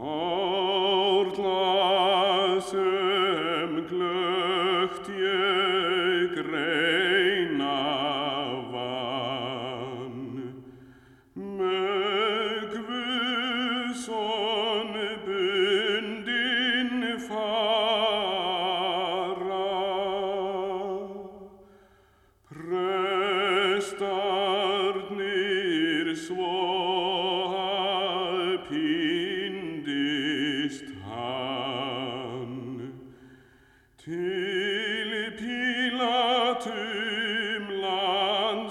Oh. Atem Land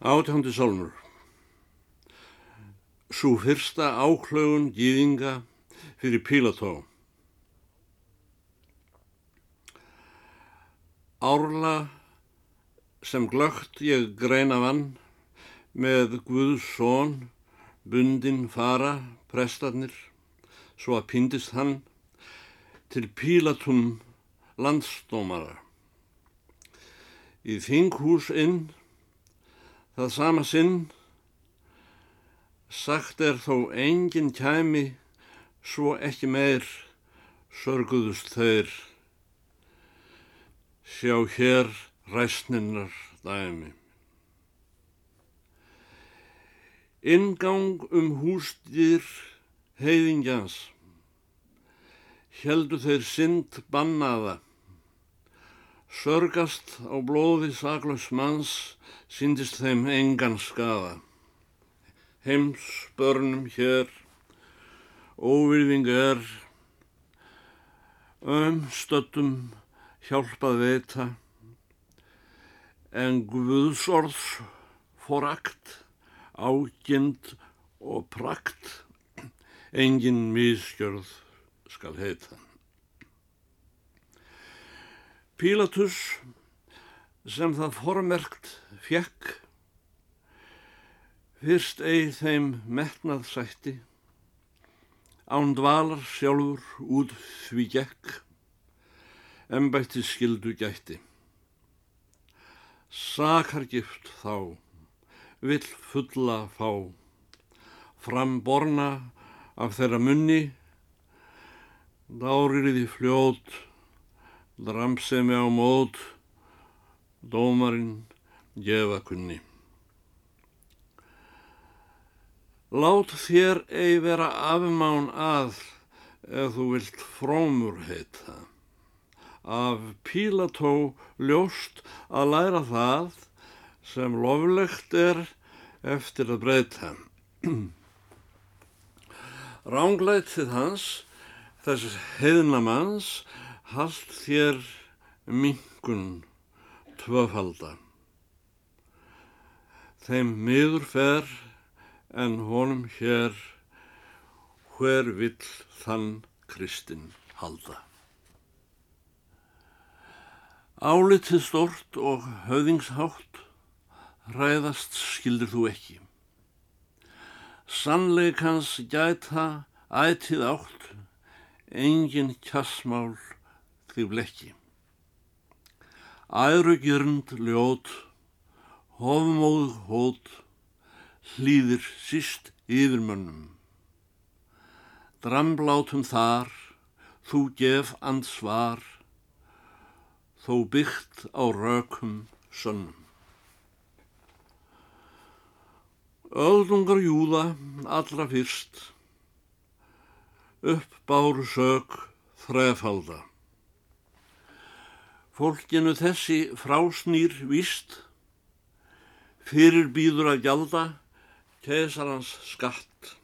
Átjándi sólmur Svo fyrsta áklögun gýðinga fyrir Pílató Árla sem glögt ég greina vann með Guðs són bundin fara prestarnir svo að pindist hann til Pílatum landsdómara. Í þinghús inn Það sama sinn, sagt er þó enginn kæmi, svo ekki meir, sörguðust þeir. Sjá hér ræstninnar dæmi. Ingang um hústýr heiðingjans, heldu þeir synd bannaða, Sörgast á blóði saklaus manns síndist þeim engan skafa. Heims börnum hér, óvirðing er, ömstöttum hjálpað veita, en Guðsorðs forakt, ágind og prakt, engin mískjörð skal heita. Pílatus sem það formerkt fjekk fyrst eigi þeim metnað sætti án dvalar sjálfur út því gekk embætti skildu gætti. Sakargift þá vill fulla fá framborna af þeirra munni dáririði fljót dramsemi á mót, dómarinn gefa kunni. Lát þér ei vera afmán að ef þú vilt frómur heita. Af Pílató ljóst að læra það sem loflegt er eftir að breyta. Ránglætið hans, þess heiðnamanns, Hald þér minkun tvöfalda. Þeim miður fer en honum hér hver vill þann Kristinn halda. Álitið stort og höfðingshátt ræðast skildir þú ekki. Sannleikans gæta ætið átt, engin kjassmál því blekki. Ærugjörnd ljót, hofmóð hót, hlýðir síst yfirmönnum. Dramblátum þar, þú gef ansvar, þó byggt á rökum sönnum. Öldungar júða allra fyrst, upp báru sög þrefalda. Fólkinu þessi frásnýr víst, fyrir býður að gjalda keisarans skatt.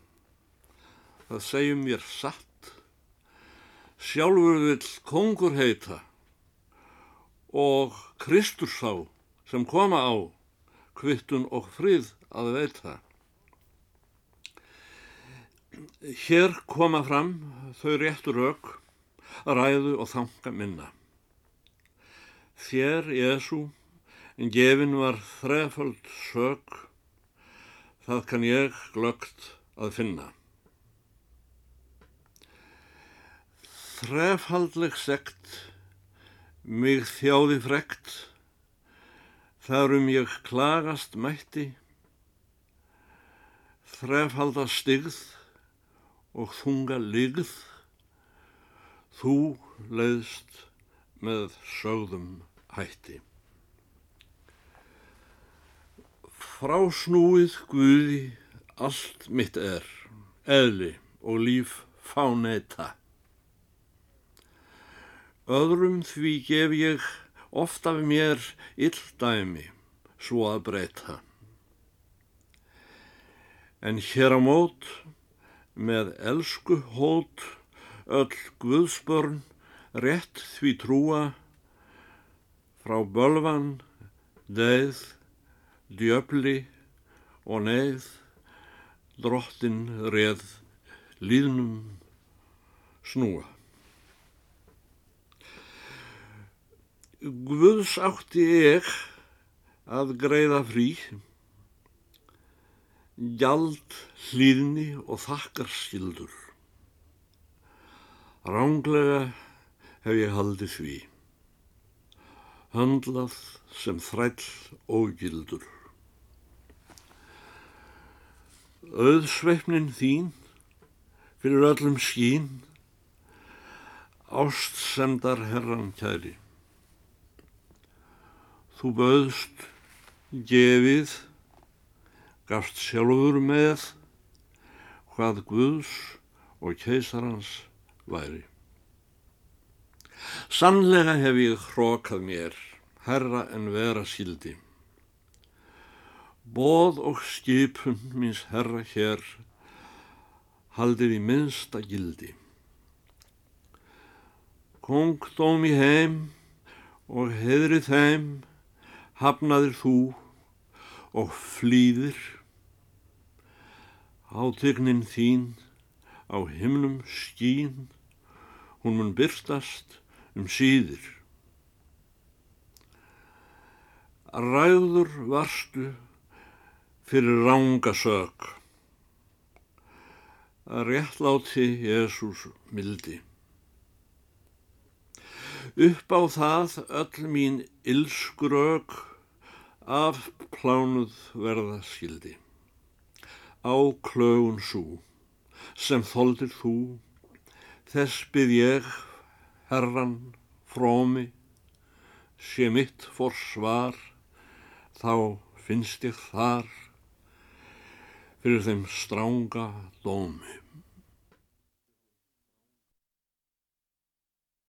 Það segjum mér satt, sjálfur vill kongur heita og Kristur sá sem koma á kvittun og frið að veita. Hér koma fram þau réttur auk, ræðu og þanga minna. Þér, Jésu, en gefin var þrefald sög, það kann ég glögt að finna. Þrefaldleg sekt, mig þjáði frekt, þarum ég klagast mætti, þrefalda stygð og þunga ligð, þú leiðst með sögðum hætti. Frásnúið Guði allt mitt er, eðli og líf fáneita. Öðrum því gef ég oft af mér illdæmi svo að breyta. En hér á mót með elsku hót öll Guðsbörn rétt því trúa frá bölvan, deið, djöfli og neið drottin reð líðnum snúa. Guðs átti ég að greiða frí, gjald, hlýðni og þakkar skildur. Ránglega hef ég haldið því, höndlað sem þræll og gildur. Öðsveifnin þín fyrir öllum skín, ást semdar herran kæri. Þú böðst, gefið, gafst sjálfur með hvað Guðs og keisarans væri. Sannlega hef ég hrókað mér, herra en vera skildi. Bóð og skipun míns herra hér haldið í minnsta gildi. Kongdóm í heim og heðrið þeim hafnaðir þú og flýðir átegnin þín á himnum skín hún mun byrstast um síðir. Ræður varstu fyrir ránga sög að réttláti Jésús mildi. Upp á það öll mín ilskurög af plánuð verða skildi. Á klögun svo, sem þóldir þú, þess byrð ég, herran, frómi, sé mitt fór svar, þá finnst ég þar fyrir þeim stránga dómi.